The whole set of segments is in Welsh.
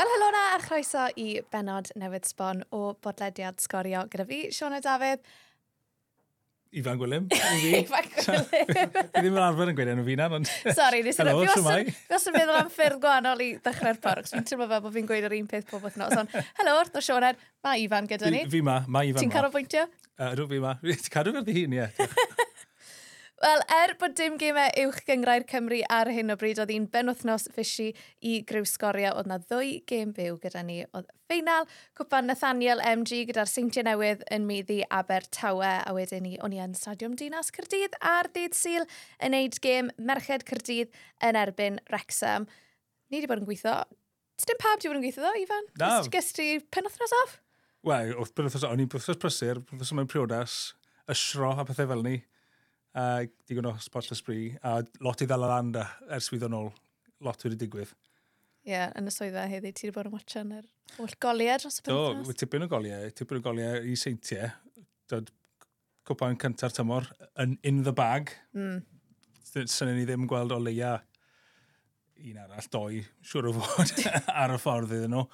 Wel, helo na a chroeso i benod newydd sbon o bodlediad sgorio gyda fi, Siona Dafydd. Ifan Gwilym. Ifan Gwilym. Fi ddim yn arfer yn gweud enw fi na, ond... Sorry, nes i Helo, siwmai. Fi os yn meddwl am ffyrdd gwahanol i ddechrau'r porc, fi'n teimlo fel bod fi'n gweud yr un peth pob wythnos, ond helo, wrth o Sioned, mae Ifan gyda ni. Fi ma, mae Ifan Ti'n canolbwyntio? Uh, Rwy'n fi ma. Ti'n cadw fel dy ie. Wel, er bod dim gymau uwch gyngrau'r Cymru ar hyn o bryd, oedd hi'n benwthnos fysi i gryw sgorio. Oedd na ddwy gêm byw gyda ni. Oedd ffeinal cwpan Nathaniel MG gyda'r Seintiau Newydd yn meddi Abertawe. A wedyn ni, o'n i yn Stadiwm Dinas Cyrdydd a'r Dydd Sil yn neud gêm Merched Cyrdydd yn erbyn Wrexham. Ni wedi bod yn gweithio. Dim pawb wedi bod yn gweithio ddo, Ifan? Na. Gys ti penwthnos off? Wel, wrth o'n i'n penwthnos prysur, penwthnos mewn priodas, ysro a pethau fel ni uh, digon o spot ysbri, a lot i ddal ar anda ers fydd yn ôl, lot wedi digwydd. Ie, yeah, yn y swyddfa heddi, ti wedi bod yn watchan yr holl goliau dros y penthas? Do, tipyn o goliau, tipyn o goliau i seintiau. Dod cwpan cynta'r tymor, yn in the bag. Mm. Syn ni ddim gweld o leia un arall, doi, siŵr o fod, ar y ffordd iddyn nhw.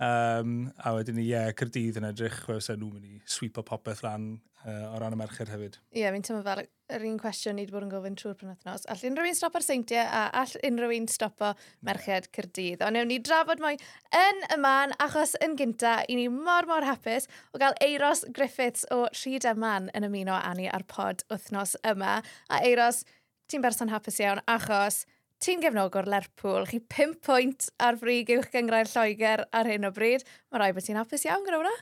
Um, a wedyn ni, ie, yeah, Cyrdydd yn edrych, fel nhw'n mynd i sweep o popeth lan uh, o ran y merched hefyd. Ie, yeah, mi'n teimlo fel yr un cwestiwn ni wedi bod yn gofyn trwy'r penwthnos. All unrhyw un stopo'r seintiau a all unrhyw un stopo o merched Cyrdydd. Ond newn ni drafod mwy yn y man, achos yn gynta, i ni mor mor hapus o gael Eiros Griffiths o Rhyd y Man yn ymuno â ni ar pod wythnos yma. A Eiros, ti'n berson hapus iawn achos Tîm gefnogwr Lerpwl, chi 5 pwynt ar frig uwch gyngrau'r Lloegr ar hyn o bryd. Mae rai bod ti'n hapus iawn gyda hwnna?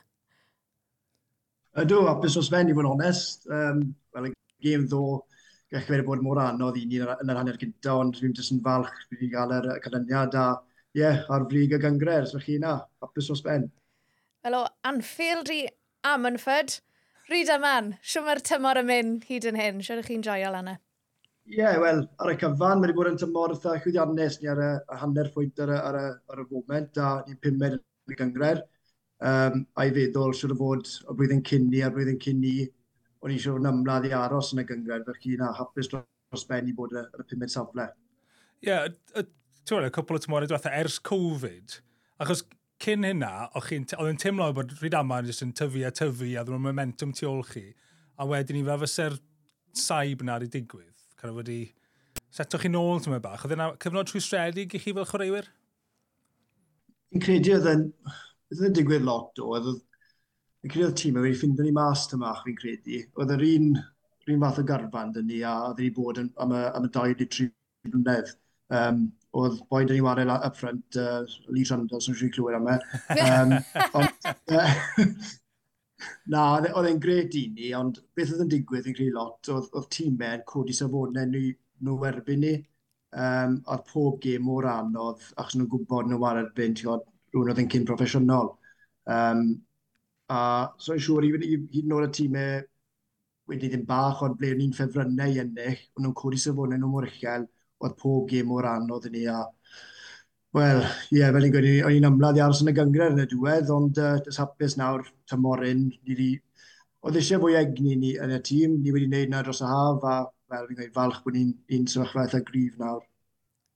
Ydw, hapus os fe'n i fod yn onest. Um, Wel, y gêm ddo, gallai wedi bod mor anodd i ni yn yr hanner gyda, ond fi'n jyst yn falch bod ni'n cael yr canlyniad a, ie, yeah, ar frig y gyngred. so chi na, hapus dros ben. Wel, o Anfield i Amanford, Rida Man, siw mae'r tymor yn mynd hyd yn hyn? Siwr ydych chi'n joio, Lana? Ie, yeah, wel, ar y cyfan, mae wedi bod yn tymor eitha chwyddiannus ni ar y, y hanner pwynt ar y, ar y, ar y foment, a ni'n pumed yn y gyngred um, a'i feddwl siwr o fod y blwyddyn cynni a'r blwyddyn cynni o'n i'n siwr yn ymladd i aros yn y gyngred, felly na hapus dros ben i bod y, y pumed safle. Ie, yeah, ti'n gwybod, y cwpl o tymorau diwetha ers Covid, achos cyn hynna, oedd yn teimlo bod rhyd ama jyst yn tyfu a tyfu a ddim yn momentum tu ôl chi, a wedyn ni fe fysa'r saib na'r i digwydd, cael wedi setwch chi nôl tyma bach, oedd yna cyfnod trwystredig i chi fel chwaraewyr? Fi'n credu oedd yn, Oedd yn digwydd lot o, oedd yn credu'r tîm wedi ffind ni mas tymach fi'n credu. Oedd yr un, yr un fath o garfan dyn ni a oedd ni bod yn, am, y, am y 23 blynedd. Um, oedd boi dyn ni wario up front, uh, Lee Trundle, sy'n siŵr clywed am e. Um, ond, uh, na, oedd e- e'n gred i ni, ond beth oedd yn digwydd yn credu lot, oedd, oedd tîmau yn codi safonau nhw, nhw erbyn ni. Um, oedd pob gêm mor anodd, achos nhw'n gwybod nhw ar erbyn, ti'n rhywun oedd yn cyn proffesiynol. Um, a so i'n siŵr, hyd yn oed y tîmau wedi ddim bach, ond ble ni'n ffefrynnau i ennill, ond nhw'n codi i safonau nhw mor uchel, oedd pob gêm o'r anodd i ni, a Wel, ie, yeah, fel i'n gweud, o'n i'n ymladd i aros yn y gyngred yn y diwedd, ond uh, dys hapus nawr, tymoryn, ni wedi... Oedd eisiau fwy egni ni yn y tîm, ni wedi gwneud na dros y haf, a fel fi'n gweud, falch bod ni'n un sefyllfa eitha grif nawr.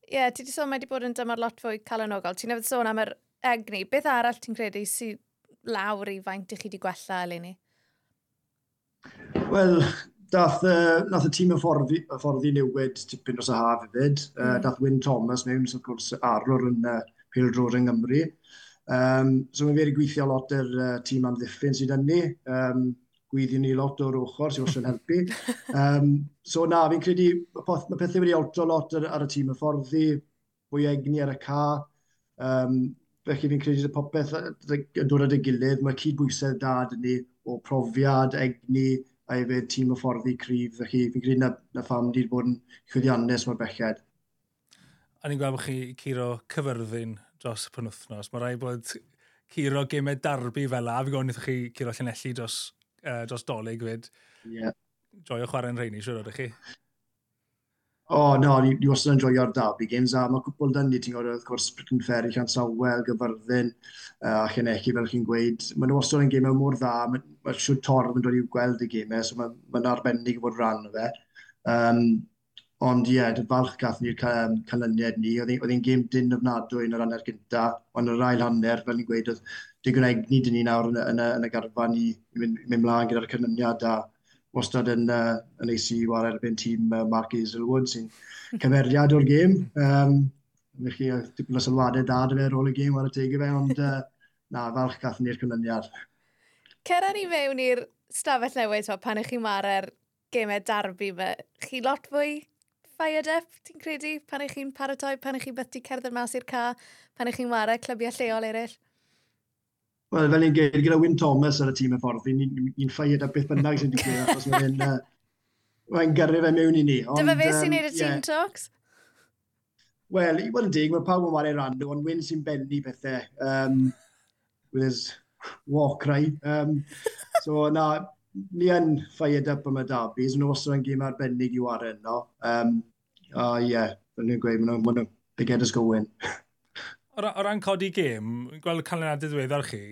Ie, yeah, ti wedi sôn mae wedi bod yn dymor lot fwy calonogol. Ti'n nefyd sôn am yr egni, beth arall ti'n credu sy'n lawr i faint i chi wedi gwella eleni? Wel, dath, uh, nath y tîm y hyfforddi, fforddi newid tipyn dros y haf hefyd. Mm. Uh, dath Wyn Thomas mewn, wrth gwrs, arwr yn uh, Pildrod yng Nghymru. Um, so mae fe wedi gweithio lot yr uh, tîm amddiffyn sydd yn ni. Um, gweithio ni lot o'r ochr sy'n wrthyn helpu. Um, so na, fi'n credu, mae pethau wedi altro lot ar, ar y tîm y fforddi, fwy egni ar y ca. Um, Felly fi'n credu y popeth yn dod at ei gilydd. Mae cydbwysedd da dyn ni o profiad, egni, a hefyd tîm hyfforddi cryf. Felly fi'n credu na, na pham wedi bod yn chwyddiannus mor belled. A ni'n gweld bod chi curo cyfyrddin dros y penwthnos. Mae rai bod curo gymau darbu fel la. Fi'n gwybod wnaethoch chi curo llenelli dros, uh, dros dolyg fyd. Yeah. Joio chwarae'n rheini, siwr oeddech chi? O, no, ni, ni wastad yn joio'r derby games, a mae cwpl dyn ni, ti'n gwybod, wrth gwrs, Britain Ferry, Llansawel, Gyfyrddin, uh, a Llanelli, fel chi'n gweud. Mae nhw wastad yn gemau mor dda, mae ma siwr torf yn dod i'w gweld y gemau, e, so mae'n ma, ma arbennig fod rhan o fe. Um, ond ie, yeah, falch gath ni'r canlyniad ni, oedd hi'n gêm dyn ofnadwy yn yr hanner gynta, ond yr ail hanner, fel ni'n gweud, oedd digon egni dyn ni nawr yn, yn, yn, yn y garfan i mynd, mynd mlaen gyda'r canlyniad a wastad yn, uh, yn eisi war erbyn tîm uh, Mark Hazelwood sy'n cymeriad o'r gêm. Um, Felly, dipyn o sylwadau da dy fe ar ôl y gêm ar y teg i fe, ond uh, na, falch gath ni'r cynlyniad. Cera ni mewn i'r stafell newydd to, pan ych chi'n marau'r gemau darbu yma. Chi lot fwy fired up, ti'n credu, pan ych chi'n paratoi, pan ych chi'n byty cerdded mas i'r ca, pan ych chi'n marau clybiau lleol eraill? Wel, fel ni'n geir, gyda Wyn Thomas ar y tîm y ffordd, ni'n ffaiad a beth bynnag sy'n digwydd, achos mae'n uh, mae gyrru fe mewn i ni. Dyma fe sy'n neud y team talks? Wel, i bod yn dig, mae pawb yn wario rand, ond Wyn sy'n bennu bethau, um, with his walk right. Um, so, na, ni yn ffaiad up am y dabis, yn os yn gym arbennig i wario yno. Um, a ie, yeah, fel ni'n gweud, maen nhw'n get us going o ran codi gêm, gweld canlyniadau ddiweddar chi,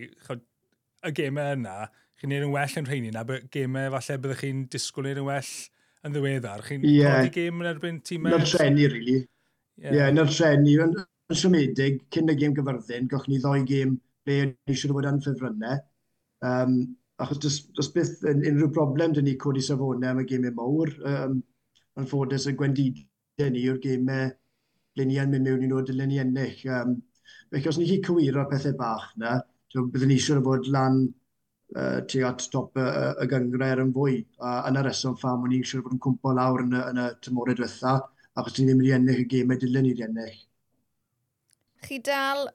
y gêmau yna, chi'n neud yn well yn rheini na, gêmau falle byddwch chi'n disgwyl neud yn well yn ddiweddar. Chi'n yeah. codi gêm yn erbyn tîmau... Na'r treni, really. Ie, yeah. yeah, na'r treni. Yn, yn siomedig, cyn y gêm gyfyrddin, goch ni ddoi gêm ble ni eisiau bod yn ffefrynnau. Um, achos dys, dys byth yn, unrhyw broblem dyn ni codi safonau am y gêmau mawr. Um, yn ffodus y gwendidau ni o'r gêmau ble ni yn mynd mewn i nhw, dylen ni ennill. Um, Felly, os ni chi cywiro'r pethau bach na, byddwn ni eisiau fod lan uh, tu at top y, y, y gyngred yn fwy. A yn y reswm ffam, o'n i eisiau bod yn cwmpo lawr yn y, yn y tymorau diwetha, achos ni ddim wedi ennill y gemau dilyn ni wedi ennill. Chi dal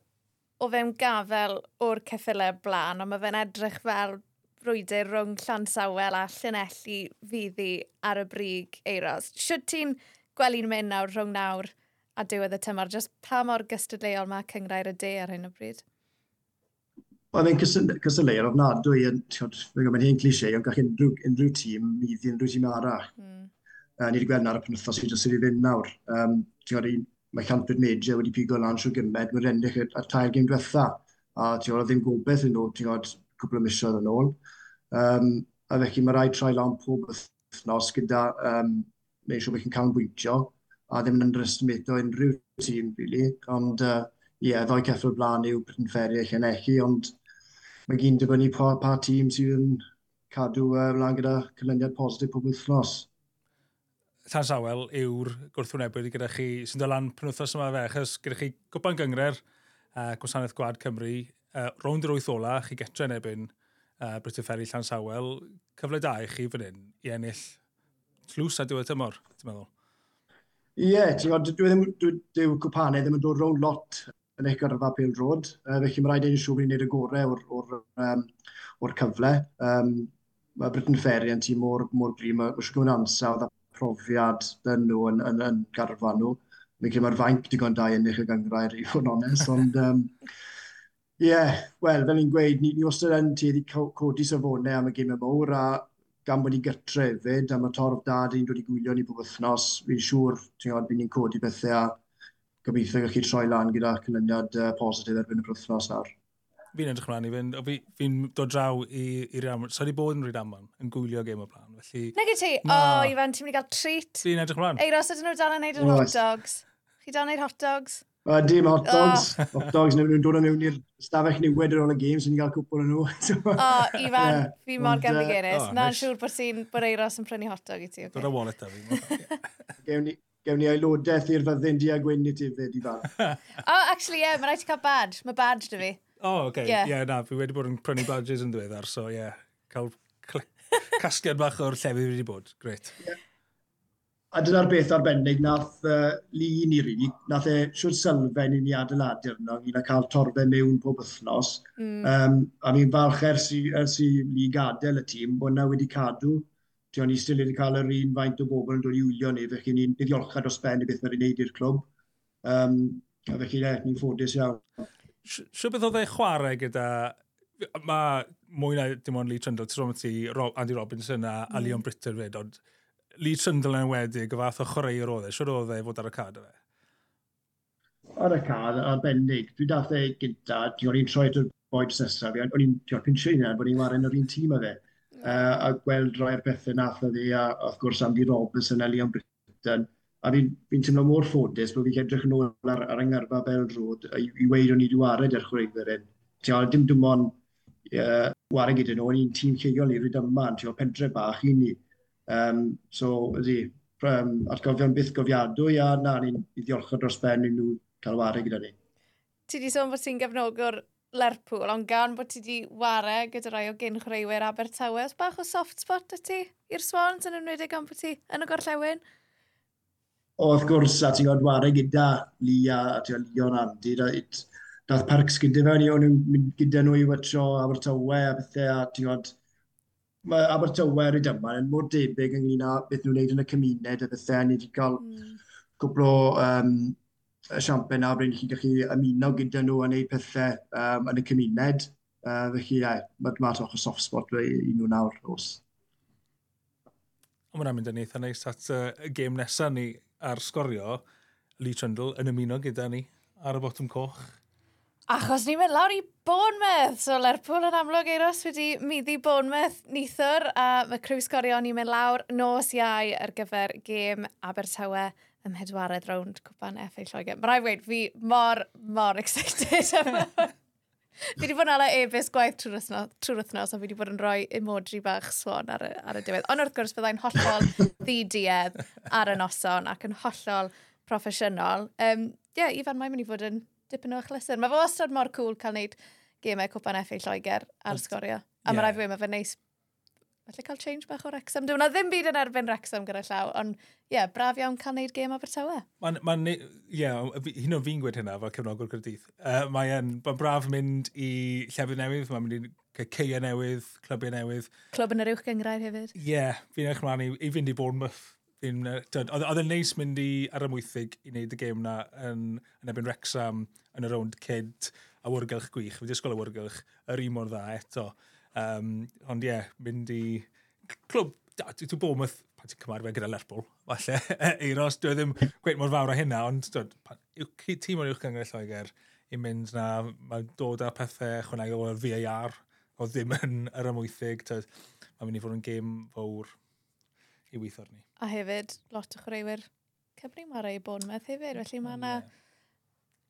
o fewn gafel o'r ceffylau blaen, ond mae fe'n edrych fel brwydr rhwng Llansawel a Llynelli fyddi ar y brig Eiros. Siwt ti'n gwely'n mynd nawr rhwng nawr? a diwedd y tymor, just pa mor gystadleuol mae cyngrair y de ar hyn o bryd? Wel, mae'n cystadleuol ofnadwy, mae'n hyn cliché, ond gall unrhyw, unrhyw tîm, middi unrhyw tîm arall. Mm. Uh, ni wedi gweld nawr y penwthos sydd wedi fynd nawr. Um, mae Llanford Media wedi pigo lan trwy gymed, mae'n rendych ar tair gym diwetha. A ti'n gwybod, ddim gobeith yn nhw, ti'n gwybod, cwbl o misoedd yn ôl. Um, a felly mae rhaid troi lan pob wythnos gyda um, neu siw bych yn cael yn bwyntio a ddim yn underestimato unrhyw tîm, really. Ond, ie, uh, yeah, ddoi ceffel blaen yw Britain Ferry eich enechu, ond mae gyn dibynnu pa, pa tîm sydd yn cadw uh, mlaen gyda cylyniad positif pob wythnos. Tan Sawel yw'r gwrthwynebydd gyda chi sy'n dod lan penwthos yma fe, achos gyda chi gwpan gyngre'r uh, Gwasanaeth Gwad Cymru, uh, rownd yr wyth ola, chi getre yn ebyn uh, Britain Ferry Llan Sawel, cyfle da i chi fan hyn i ennill tlws a diwedd tymor, ti'n meddwl? Ie, ti'n gwybod, dwi ddim, dwi, dyw cwpanau ddim yn dod rownd lot yn eich gyrfa Pêl Drod, uh, felly mae rhaid i'n siŵr i'n neud y gorau o'r, or, um, or cyfle. Um, mae Britain Ferry yn tîm mor, mor grim, mae eisiau gwneud ansawdd a profiad dyn nhw yn, yn, yn garfa nhw. Mi'n credu mae'r fainc digon da yn eich y gyngrair i fod yn onest, ond... Um, Ie, yeah, wel, fel ni'n gweud, ni, ni wastad yn tueddu codi safonau am y gymau mawr, a gan bod ni gartrefyd am y torf dad i'n dod i gwylio ni bob wythnos, fi'n siŵr ti'n gwybod, bydd ni'n codi bethau a gobeithio gallu troi lan gyda cynlyniad uh, positif erbyn y wythnos nawr. Fi'n edrych mlaen i fynd, fi'n fi dod draw i, i Rhiannon. So, di bod yn Rhiannon yn gwylio gêm o blaen. Felly... Nag i ti? Na. O, oh, Ifan, ti'n mynd i gael treat. Fi'n edrych mlaen. Eiros, ydyn nhw dal yn neud yr hot dogs. Chi dal yn neud hot dogs? Uh, dim hot dogs. Oh. Hot dogs, nhw'n dod mewn i'r stafell niwed ar ôl y games, so ni'n cael cwpl yn nhw. O, oh, Ifan, yeah. fi mor gan y Guinness. Oh, Na'n nice. siŵr bod sy'n bod Eiros yn prynu hot dog i ti. Okay. Dod o wallet a fi. Gewn ni, gewn ni ailodaeth i'r fyddin di a gwyn i ti fyd, Ifan. oh, actually, ie, yeah, mae'n rhaid i cael badge. Mae badge dy fi. Oh, okay. Yeah. yeah, na, fi wedi bod yn prynu badges yn ddiweddar, so ie, yeah, cael casgiad bach o'r llefydd wedi bod. Great. Yeah a dyna'r beth arbennig nath uh, Lee ni rili, nath e siwr sylfaen i ni adeiladu arno, i na cael torfe mewn pob wythnos. Mm. Um, a fi'n falch ers i, ers i Lee gadael y tîm, bod na wedi cadw. Ti o'n i still wedi cael yr un faint o bobl yn dod i wylio ni, felly ni'n ddiolchad dros ben i beth mae'n wneud i'r clwb. Um, a felly ne, ni'n ffodus iawn. Siw beth oedd e chwarae gyda... Mae mwy na dim ond Lee Trundle, ti'n rhoi ti Andy Robinson a, mm. a Leon Britter fed, ond Lee Sunderland wedi, gyfath o chwaraewr oedd e, siwr oedd e fod ar y cad fe? Ar y cad, a bendig. Dwi dath e gynta, di o'n i'n troi at boed sesa fi, o'n i'n pinsio i bod ni'n waren yr un tîm o fe. Uh, a gweld rhai'r bethau nath o ddi, a wrth gwrs Andy Robertson a Leon Britton. A fi'n fi teimlo mor ffodus bod fi'n edrych yn ôl ar, ar yngyrfa Bel Road i, i weid o'n i wedi wared ar chwreidwyr yn. Ti'n dim dim ond uh, wared gyda nhw, o'n i'n tîm lleol i ryd yma, ti'n pentre bach i ni. Um, so, ydy, um, atgofion byth gofiadwy a na, ni'n ddiolchgar dros ben i nhw cael wario gyda ni. Ti di sôn bod ti'n gefnogwr Lerpwl, ond gan bod ti di ware gyda rai o gyn chwaraewyr Abertawe, os bach o soft spot y ti i'r Swans yn ymwneud â gan bod ti yn y gorllewin? O, wrth gwrs, a ti'n gwybod ware gyda Lia, a ti'n Leon Andy, da, it, dath Parks gyda fe, ni o'n mynd gyda nhw i watcho Abertawe a bethau, a ti'n gwybod, mae Abertawe ar y dyma yn mor debyg ynglyn â beth nhw'n gwneud yn y cymuned a bethau. Ni wedi cael mm. cwbl o um, siampen a bryd chi'n gallu ymuno gyda nhw a wneud pethau um, yn y cymuned. Uh, felly, ie, mae dyma toch o soft spot fe i nhw nawr, os. Ond mae'n mynd yn eitha neis at y uh, gêm nesaf ni ar sgorio, Lee Trundle yn ymuno gyda ni ar y botwm coch. Achos ni'n mynd lawr i Bournemouth. So Lerpwl yn amlwg eiros wedi middi Bournemouth nithwr a mae Crew Sgorio ni'n mynd lawr nos iau ar gyfer gêm Abertawe ym mhedwaredd rownd cwpan FA Lloegr. Mae rai wedi fi mor, mor excited am Fi wedi bod yn ala e-bus gwaith trwy'r wythnos, a fi wedi bod yn rhoi emoji bach swan ar y, ar y diwedd. Ond wrth gwrs byddai'n hollol ddidiedd ar y noson ac yn hollol proffesiynol. Ie, Um, yeah, Ifan, mae'n mynd i fod yn dipyn o achlysur. Mae fo ostod mor cool cael neud gemau cwpan FA Lloegr ar sgorio. A yeah. mae rhaid fi mae fe neis Felly cael change bach o Wrexham. Dwi'n ddim byd yn erbyn Wrexham gyda llaw, ond ie, yeah, braf iawn cael neud gêm Abertawe. Mae'n, ma ie, yeah, hyn o'n fi'n gweud hynna fel cefnogwr Cyrdydd. Uh, mae'n ma braf mynd i llefydd newydd, mae'n mynd i cael ceia newydd, clybiau newydd. Clwb yn yr uwch gyngrair hefyd. Ie, yeah, fi'n eich mlaen i, i fynd i Bournemouth Oedd yn neis mynd i ar y mwythig i wneud y gêm na yn, yn ebyn Rexham yn y rownd cyd a wrgylch gwych. Fi disgwyl y wrgylch yr un mor dda eto. Um, ond ie, yeah, mynd i clwb, dwi'n Bournemouth, pan ti'n cymarfer gyda Lerpwl, falle, Eiros, dwi e ddim gweud mor fawr o hynna, ond dwi'n tîm o'r uwch gyngor Lloegr i mynd na, mae dod â pethau chwneud o'r VAR, o ddim yn yr ymwythig, mae'n mynd i fod yn gêm fawr i weithio ni. A hefyd, lot o chwaraewyr Cymru mae rai Bournemouth hefyd, felly mae yna...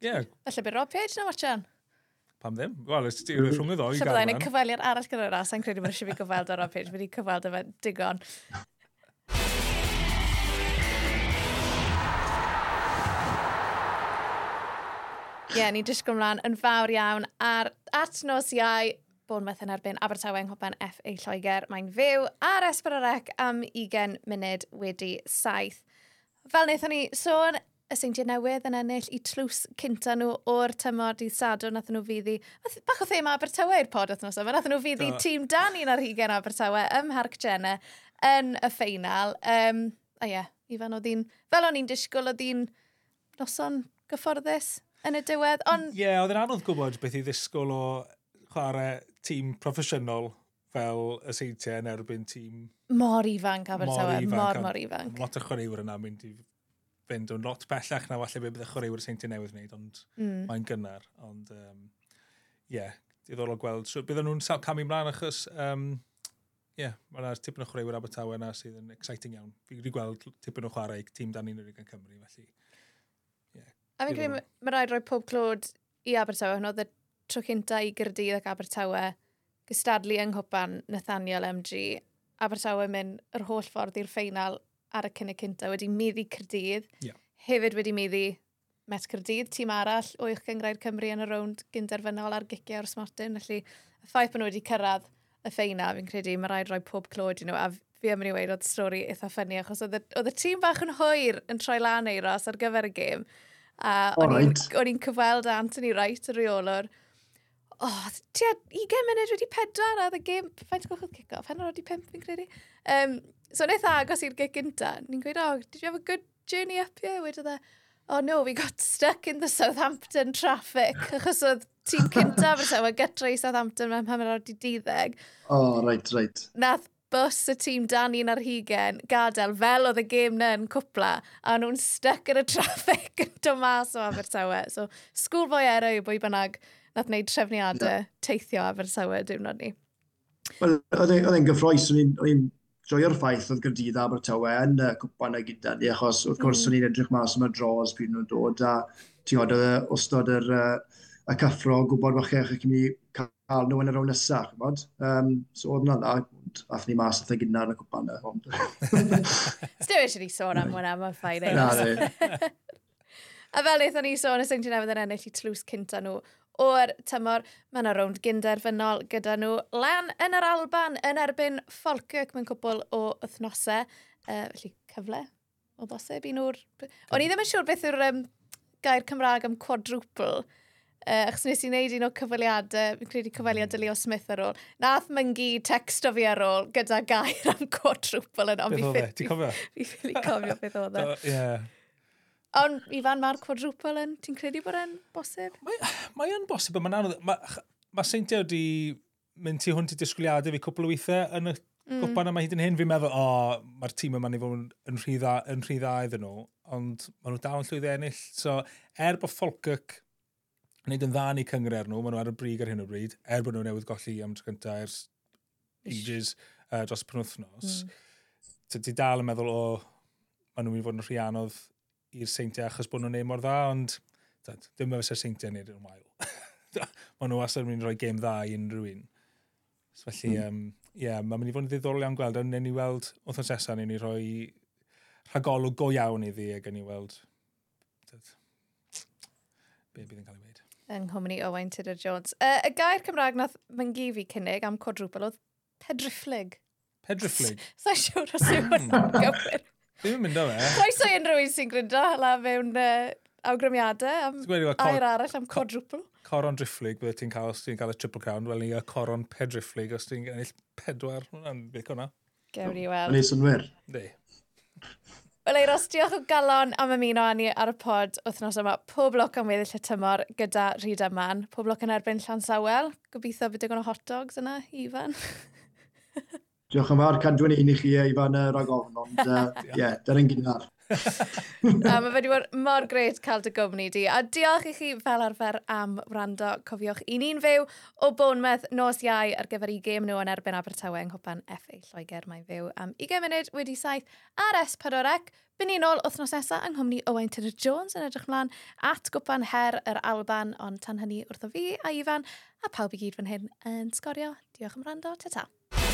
Ie. Felly bydd Rob Page na watchan? Pam ddim? Wel, ys ti rhwng y ddoi garfan. Byddai'n ei cyfaliad arall gyda'r ras, a'n credu bod eisiau fi gyfald o Rob Page, wedi cyfald o fe digon. Ie, yeah, ni'n disgwyl mlaen yn fawr iawn ar at nos iau Bournemouth yn erbyn Abertawe yng Nghwpan FA Lloegr. Mae'n fyw ar Esbyrarec am 20 munud wedi saith. Fel wnaethon ni sôn, y seintiau newydd yn ennill i tlws cynta nhw o'r tymor dydd sadwr nath nhw fyddi, bach o thema Abertawe i'r pod othnos yma, nath nhw fyddi tîm dan un ar hugen Abertawe ym Mharc Jenna yn y ffeinal. Um, a ie, yeah, Ifan oedd hi'n, fel o'n i'n disgwyl oedd hi'n noson gyfforddus yn y diwedd, ond... Ie, yeah, oedd yn anodd gwybod beth i ddisgwyl o chwarae tîm proffesiynol fel y seintiau yn erbyn tîm... Mor ifanc Abertawe, mor, mor, mor ifanc. Lot o chwaraewyr yna mynd i fynd yn lot bellach na falle be bydd y chwaraewyr seintiau newydd wneud, ond mm. mae'n gynnar. Ond, ie, um, yeah, diddorol gweld. So, bydden nhw'n camu mlaen achos, um, yeah, mae yna tipyn o chwaraewyr Abertawe yna sydd yn exciting iawn. Fi wedi gweld tipyn o chwarae tîm dan ni'n yn Cymru, felly... Yeah, a fi'n credu, mae rhaid rhoi pob clod i Abertawe hwnnw, tro cynta i Gyrdydd ac Abertawe, gystadlu yng Nghwpan Nathaniel MG, Abertawe mynd yr holl ffordd i'r ffeinal ar y cynnig cynta wedi meddi Cyrdydd, yeah. hefyd wedi meddi Met Cyrdydd, tîm arall o i'ch gyngrair Cymru yn y rownd gynderfynol ar gicio o'r smartyn, felly y ffaith bod nhw wedi cyrraedd y ffeina, fi'n credu mae rhaid rhoi pob clod i nhw, a fi am yn i weid oedd stori eitha ffynnu, achos oedd y tîm bach yn hwyr yn troi lan eiros ar gyfer y gêm, a o'n i'n right. cyfweld Anthony Wright, y reolwr, oh, tia 20 munud wedi pedwar a y gym, faint gwchod kick-off, hanner wedi pimp fi'n credu. Um, so wnaeth agos i'r gig gynta, ni'n gweud, oh, did you have a good journey up here? Wedodd e, oh no, we got stuck in the Southampton traffic, achos oedd tîm cynta fysa, mae gytra i Southampton mewn hanner wedi diddeg. Oh, right, right. Nath bus y tîm Dani un ar hugen gadael fel oedd y gêm na yn cwpla a nhw'n stuck yn y traffic yn dod mas o Abertawe. So, sgwl fwy era i bwy bynnag nath wneud trefniadau yeah. teithio Abertawe diwrnod ni. Wel, oedd e, e'n gyffroes, o'n i'n joio'r ffaith oedd Gyrdydd Abertawe yn y cwpan y gyda ni, achos wrth gwrs mm. o'n i'n edrych mas am y dros pryd nhw'n dod, a ti'n oedd ystod yr, y cyffro, gwybod wach eich chi'n mynd i cael nhw yn yr awn nesaf, chymod? Um, so oedd yna dda, ath ni mas athau gyda yn y cwpan yna. Sdim eisiau ni sôn am hwnna, mae'n ffain. Na, A fel eithon ni sôn y sy'n ti'n nefod yn ennill i tlws cynta nhw o'r tymor. Mae yna rownd gynderfynol gyda nhw lan yn yr Alban yn erbyn Falkirk mewn cwbl o wythnosau. Uh, felly cyfle o bosib i nhw'r... O'n i ddim yn siŵr beth yw'r um, gair Cymraeg am quadruple. Uh, achos nes i wneud un o cyfaliadau, fi'n credu cyfaliad Leo Smith ar ôl. Nath myngu text o fi ar ôl gyda gair am quadruple yn ond fi ffili cofio beth oedd e. Ie, Ond Ifan, mae'r quadruple yn, ti'n credu bod e'n bosib? Mae, e'n bosib, mae'n anodd. Mae, ma Seintia wedi mynd tu hwnt i disgwyliadau fi cwpl o weithiau yn y mm. gwpan yma hyd yn hyn. Fi'n meddwl, o, oh, mae'r tîm yma ni fod yn rhy dda, yn rhy dda iddyn nhw, ond maen nhw dal yn llwydd ennill. So, er bod Falkirk yn neud yn dda ni eu cyngred nhw, maen nhw ar y brig ar hyn o bryd, er bod nhw newydd golli am tro cyntaf ers ages uh, dros penwthnos, mm. ti dal yn meddwl, o, oh, maen nhw'n mynd i fod yn rhy anodd i'r seintiau achos bod nhw'n neud mor dda, ond dad, dim yn fysa'r seintiau neud yn wael. Mae nhw wastad yn mynd i roi game dda i unrhyw un. So, felly, mm. um, yeah, mae'n mynd i fod yn ddiddorol iawn gweld, ond newn ni weld, wrth yn sesa, newn ni roi rhagolwg go iawn iddi ac yn ni weld dad, be bydd yn cael ei wneud. Yng Nghymru Owain Tudor Jones. Uh, y gair Cymraeg nath myngu fi cynnig am codrwpel oedd pedrifflig. Pedrifflig? Sa'n siŵr os yw'n gywir. Ddim yn mynd o fe. Croeso i unrhyw un sy'n gryndo la mewn uh, awgrymiadau am air arall am quadruple. Coron drifflig, bydde ti'n cael, os ti'n cael y triple crown, wel ni y coron pedrifflig, os ti'n ennill pedwar, hwnna'n beth hwnna. Gewn ni weld. Yn ei synwyr. Di. Wel, Eiros, diolch o galon am ymuno â ni ar y pod wythnos yma. Pob lwc am weddill y tymor gyda Rhyd Aman. Pob lwc yn erbyn Llansawel. Gobeithio bydd digon o hot dogs yna, Ifan. Diolch yn fawr, cadw'n un i chi e, Ifan rag ofn, ond ie, uh, yeah, dyna'n gynnar. a mae wedi bod mor gret cael dy gwmni di. A diolch i chi fel arfer am wrando. Cofiwch i ni'n fyw o Bournemouth nos iau ar gyfer i gêm nhw yn erbyn Abertawe yng Nghwpan FA Lloegr. Mae'n fyw am 20 munud wedi saith ar S4C. Byn ni'n ôl wythnos nesaf yng Nghymru Owain Tudor Jones yn edrych mlaen at gwpan her yr Alban, ond tan hynny wrtho fi a Ifan a pawb i gyd fan hyn yn sgorio. Diolch am rando, ta ta.